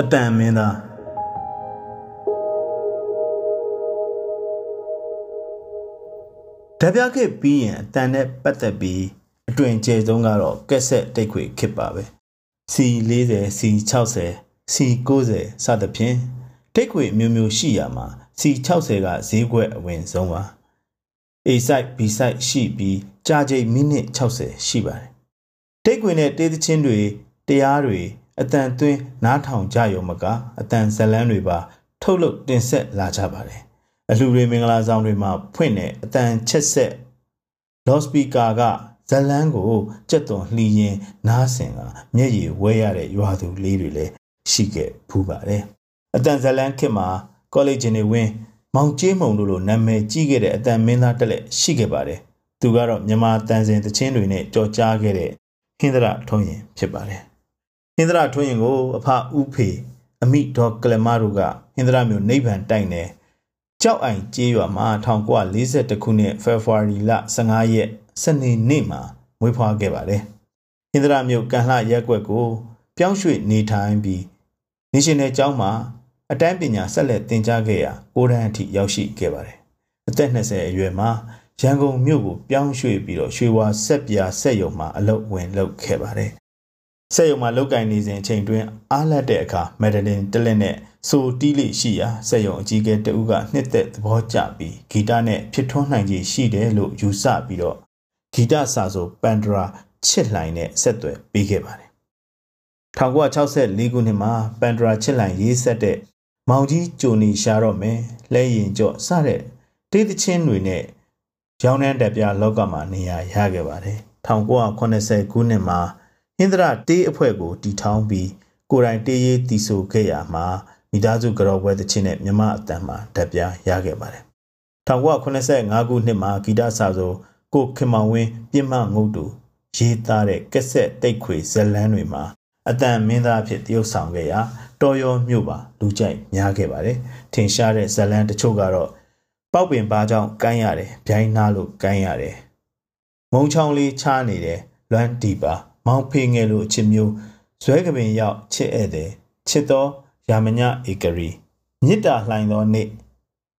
အတန်မင်းသားဓာပြခဲ့ပြီးရင်အတန်နဲ့ပတ်သက်ပြီးအတွင်ကျဲဆုံးကတော့ကက်ဆက်တိတ်ခွေခစ်ပါပဲ C40 C60 C90 စသဖြင့်တိတ်ခွေမျိုးမျိုးရှိရမှာ C60 ကဈေးကွက်အဝင်ဆုံးပါ A site B site ရှိပြီးကြာချိန်မိနစ်60ရှိပါတယ်တိတ်ခွေနဲ့တေးသချင်းတွေတရားတွေ အတန်သွင်းနားထောင်ကြရုံမကအတန်ဇလန်းတွေပါထုတ်လုပ်တင်ဆက်လာကြပါတယ်အလှူတွေမင်္ဂလာဆောင်တွေမှာဖွင့်တဲ့အတန်ချက်ဆက်လော့စပီကာကဇလန်းကိုကြက်သွန်လှီရင်နားဆင်ကမျက်ရည်ဝဲရတဲ့ရွာသူလေးတွေလည်းရှိခဲ့ဖူးပါတယ်အတန်ဇလန်းခေတ်မှာကောလိပ်ဂျင်တွေဝင်မောင်ကျေးမုံတို့လိုနာမည်ကြီးခဲ့တဲ့အတန်မင်းသားတက်လက်ရှိခဲ့ပါတယ်သူကတော့မြန်မာတန်စင်တချင်းတွေနဲ့ကြော်ကြားခဲ့တဲ့ဟင်္ဒရထုံးရင်ဖြစ်ပါတယ် ဟင်္ဒရထွန်းရင်ကိုအဖဥဖေအမိဒေါ်ကလမတို့ကဟင်္ဒရမျိုးနိဗ္ဗာန်တိုင်တယ်ကြောက်အိုင်ကျေးရွာမှာ1942ခုနှစ်ဖေဖော်ဝါရီလ15ရက်စနေနေ့မှာမွေးဖွားခဲ့ပါတယ်ဟင်္ဒရမျိုးကန်လှရက်ွက်ကို ပြောင်းရွှေ့နေထိုင်ပြီးနေရှင်နယ်ကျောင်းမှာအတန်းပညာဆက်လက်သင်ကြားခဲ့ရာကိုရန်အထိရောက်ရှိခဲ့ပါတယ်အသက်20အရွယ်မှာရန်ကုန်မြို့ကိုပြောင်းရွှေ့ပြီးတော့ရွှေဝါဆက်ပြာဆက်ယုံမှာအလုပ်ဝင်လုပ်ခဲ့ပါတယ် စက်ရုံမှာလောက်ကင်နေစဉ်အချိန်တွင်အားလက်တဲ့အခါမက်ဒလင်တလက်နဲ့ဆိုတီးလိရှိရာစက်ရုံအကြီးအကဲတဦးကနှစ်သက်သဘောကျပြီးဂီတနဲ့ဖြစ်ထွန်းနိုင်ခြေရှိတယ်လို့ယူဆပြီးတော့ဂီတစာဆိုပန်ဒရာချစ်လှိုင်နဲ့ဆက်သွယ်ပေးခဲ့ပါတယ်1964ခုနှစ်မှာပန်ဒရာချစ်လှိုင်ရေးဆက်တဲ့မောင်ကြီးဂျိုနီရှာတော့မယ်လဲရင်ကြော့စတဲ့တေးသချင်းတွေနဲ့ရောင်းနှန်းတက်ပြလောကမှာနေရာရခဲ့ပါတယ်1980ခုနှစ်မှာ ဟင်္ဒရတေးအဖွဲ့ကိုတီထောင်ပြီးကိုယ်တိုင်တေးရေးတီဆိုခဲ့ရမှာမိသားစုကြောပွဲသချင်းနဲ့မြမအတန်မှာဓာတ်ပြားရခဲ့ပါတယ်1985ခုနှစ်မှာဂီတစာဆိုကိုခင်မောင်ဝင်းပြင်းမငုတ်တူရေးသားတဲ့ကက်ဆက်တိတ်ခွေဇလန်းတွေမှာအတန်မင်းသားအဖြစ်တရုပ်ဆောင်ခဲ့ရာတော်ရောမြို့ပါလူကြိုက်များခဲ့ပါတယ်ထင်ရှားတဲ့ဇလန်းတချို့ကတော့ပောက်ပင်ပါကြောင့်ကိုင်းရတယ်ဗျိုင်းနာလို့ကိုင်းရတယ်မုံချောင်းလေးချားနေတယ်လွမ်းတီပါ မောင်ဖေငယ်လိုအချစ်မျိုးဇွဲကပင်ရောက်ချစ်ဧည့်သည်ချစ်သောယာမညဧကရီမြစ်တာလှိုင်သောနေ့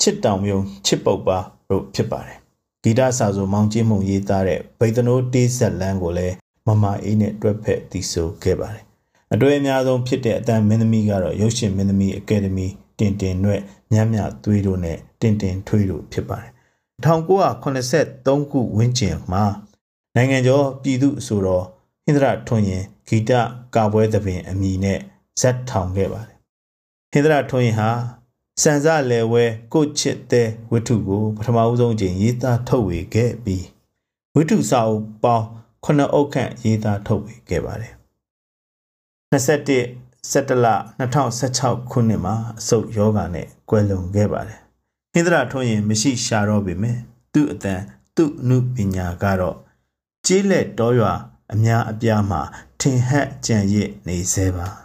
ချစ်တောင်မြုံချစ်ပုတ်ပါတို့ဖြစ်ပါတယ်ဂီတစာဆိုမောင်ကြီးမုံရေးသားတဲ့ဗိသနိုးတေးဆက်လန်းကိုလည်းမမအေးနဲ့တွဲဖက်တည်ဆိုခဲ့ပါတယ်အတွေ့အများဆုံးဖြစ်တဲ့အတန်မင်းသမီးကတော့ရုပ်ရှင်မင်းသမီးအကယ်ဒမီတင်တင်နှွဲ့မြတ်မြသွေးတို့နဲ့တင်တင်ထွေးတို့ဖြစ်ပါတယ်1983ခုဝန်းကျင်မှာနိုင်ငံကျော်ပြည်သူအဆိုတော် ဟင်္ဒရထွန်းရင်ဂီတကာပွဲသဘင်အမည်နဲ့ဇက်ထောင်ခဲ့ပါတယ်ဟင်္ဒရထွန်းရင်ဟာစံစလဲဝဲကိုချစ်တဲ့ဝတ္ထုကိုပထမဦးဆုံးအကြိမ်ရေးသားထုတ်ဝေခဲ့ပြီးဝတ္ထုစာအုပ်ပေါင်း9အုပ်ခန့်ရေးသားထုတ်ဝေခဲ့ပါတယ်21စက်တလ2016ခုနှစ်မှာအဆုတ်ယောဂနဲ့ကွယ်လွန်ခဲ့ပါတယ်ဟင်္ဒရထွန်းရင်မရှိရှာတော့ပေမဲ့သူ့အတန်သူ့နုပညာကတော့ကျေးလက်တော်ရွာ အများအပြားမှာထင်ဟပ်ကြံ့ရစ်နေသေးပါ